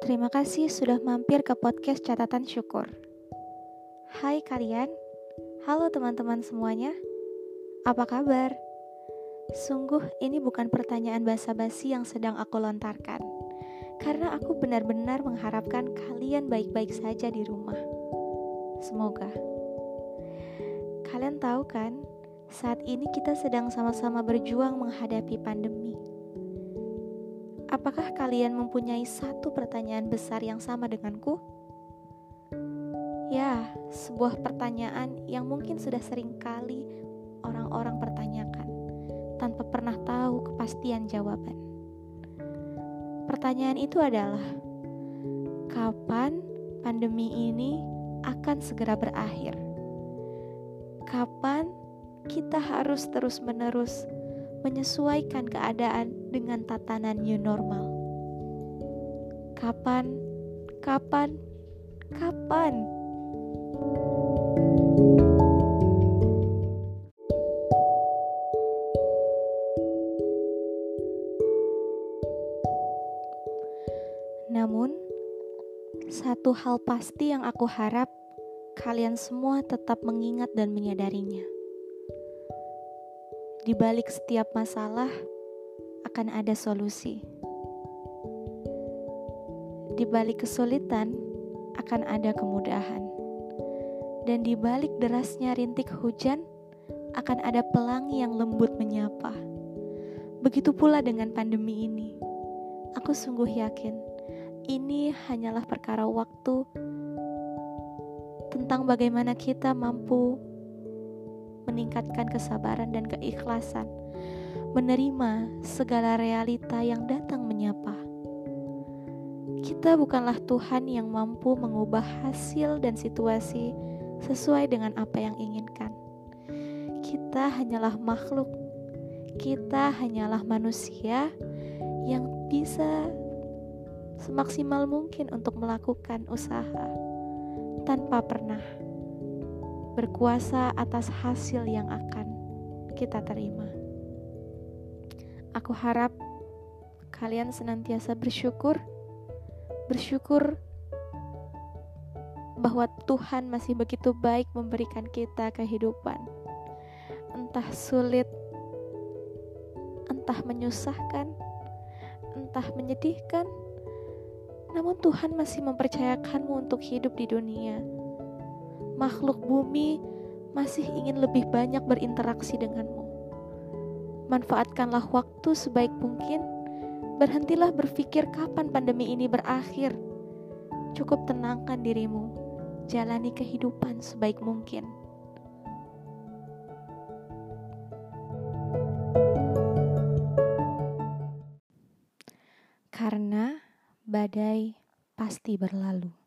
Terima kasih sudah mampir ke podcast Catatan Syukur. Hai kalian, halo teman-teman semuanya. Apa kabar? Sungguh ini bukan pertanyaan basa-basi yang sedang aku lontarkan. Karena aku benar-benar mengharapkan kalian baik-baik saja di rumah. Semoga. Kalian tahu kan, saat ini kita sedang sama-sama berjuang menghadapi pandemi Apakah kalian mempunyai satu pertanyaan besar yang sama denganku? Ya, sebuah pertanyaan yang mungkin sudah sering kali orang-orang pertanyakan tanpa pernah tahu kepastian jawaban. Pertanyaan itu adalah, kapan pandemi ini akan segera berakhir? Kapan kita harus terus-menerus menyesuaikan keadaan dengan tatanan new normal. Kapan, kapan, kapan? Namun, satu hal pasti yang aku harap kalian semua tetap mengingat dan menyadarinya di balik setiap masalah akan ada solusi. Di balik kesulitan akan ada kemudahan. Dan di balik derasnya rintik hujan akan ada pelangi yang lembut menyapa. Begitu pula dengan pandemi ini. Aku sungguh yakin ini hanyalah perkara waktu tentang bagaimana kita mampu meningkatkan kesabaran dan keikhlasan, menerima segala realita yang datang menyapa. Kita bukanlah Tuhan yang mampu mengubah hasil dan situasi sesuai dengan apa yang inginkan. Kita hanyalah makhluk, kita hanyalah manusia yang bisa semaksimal mungkin untuk melakukan usaha tanpa pernah berkuasa atas hasil yang akan kita terima. Aku harap kalian senantiasa bersyukur, bersyukur bahwa Tuhan masih begitu baik memberikan kita kehidupan. Entah sulit, entah menyusahkan, entah menyedihkan, namun Tuhan masih mempercayakanmu untuk hidup di dunia makhluk bumi masih ingin lebih banyak berinteraksi denganmu. Manfaatkanlah waktu sebaik mungkin. Berhentilah berpikir kapan pandemi ini berakhir. Cukup tenangkan dirimu. Jalani kehidupan sebaik mungkin. Karena badai pasti berlalu.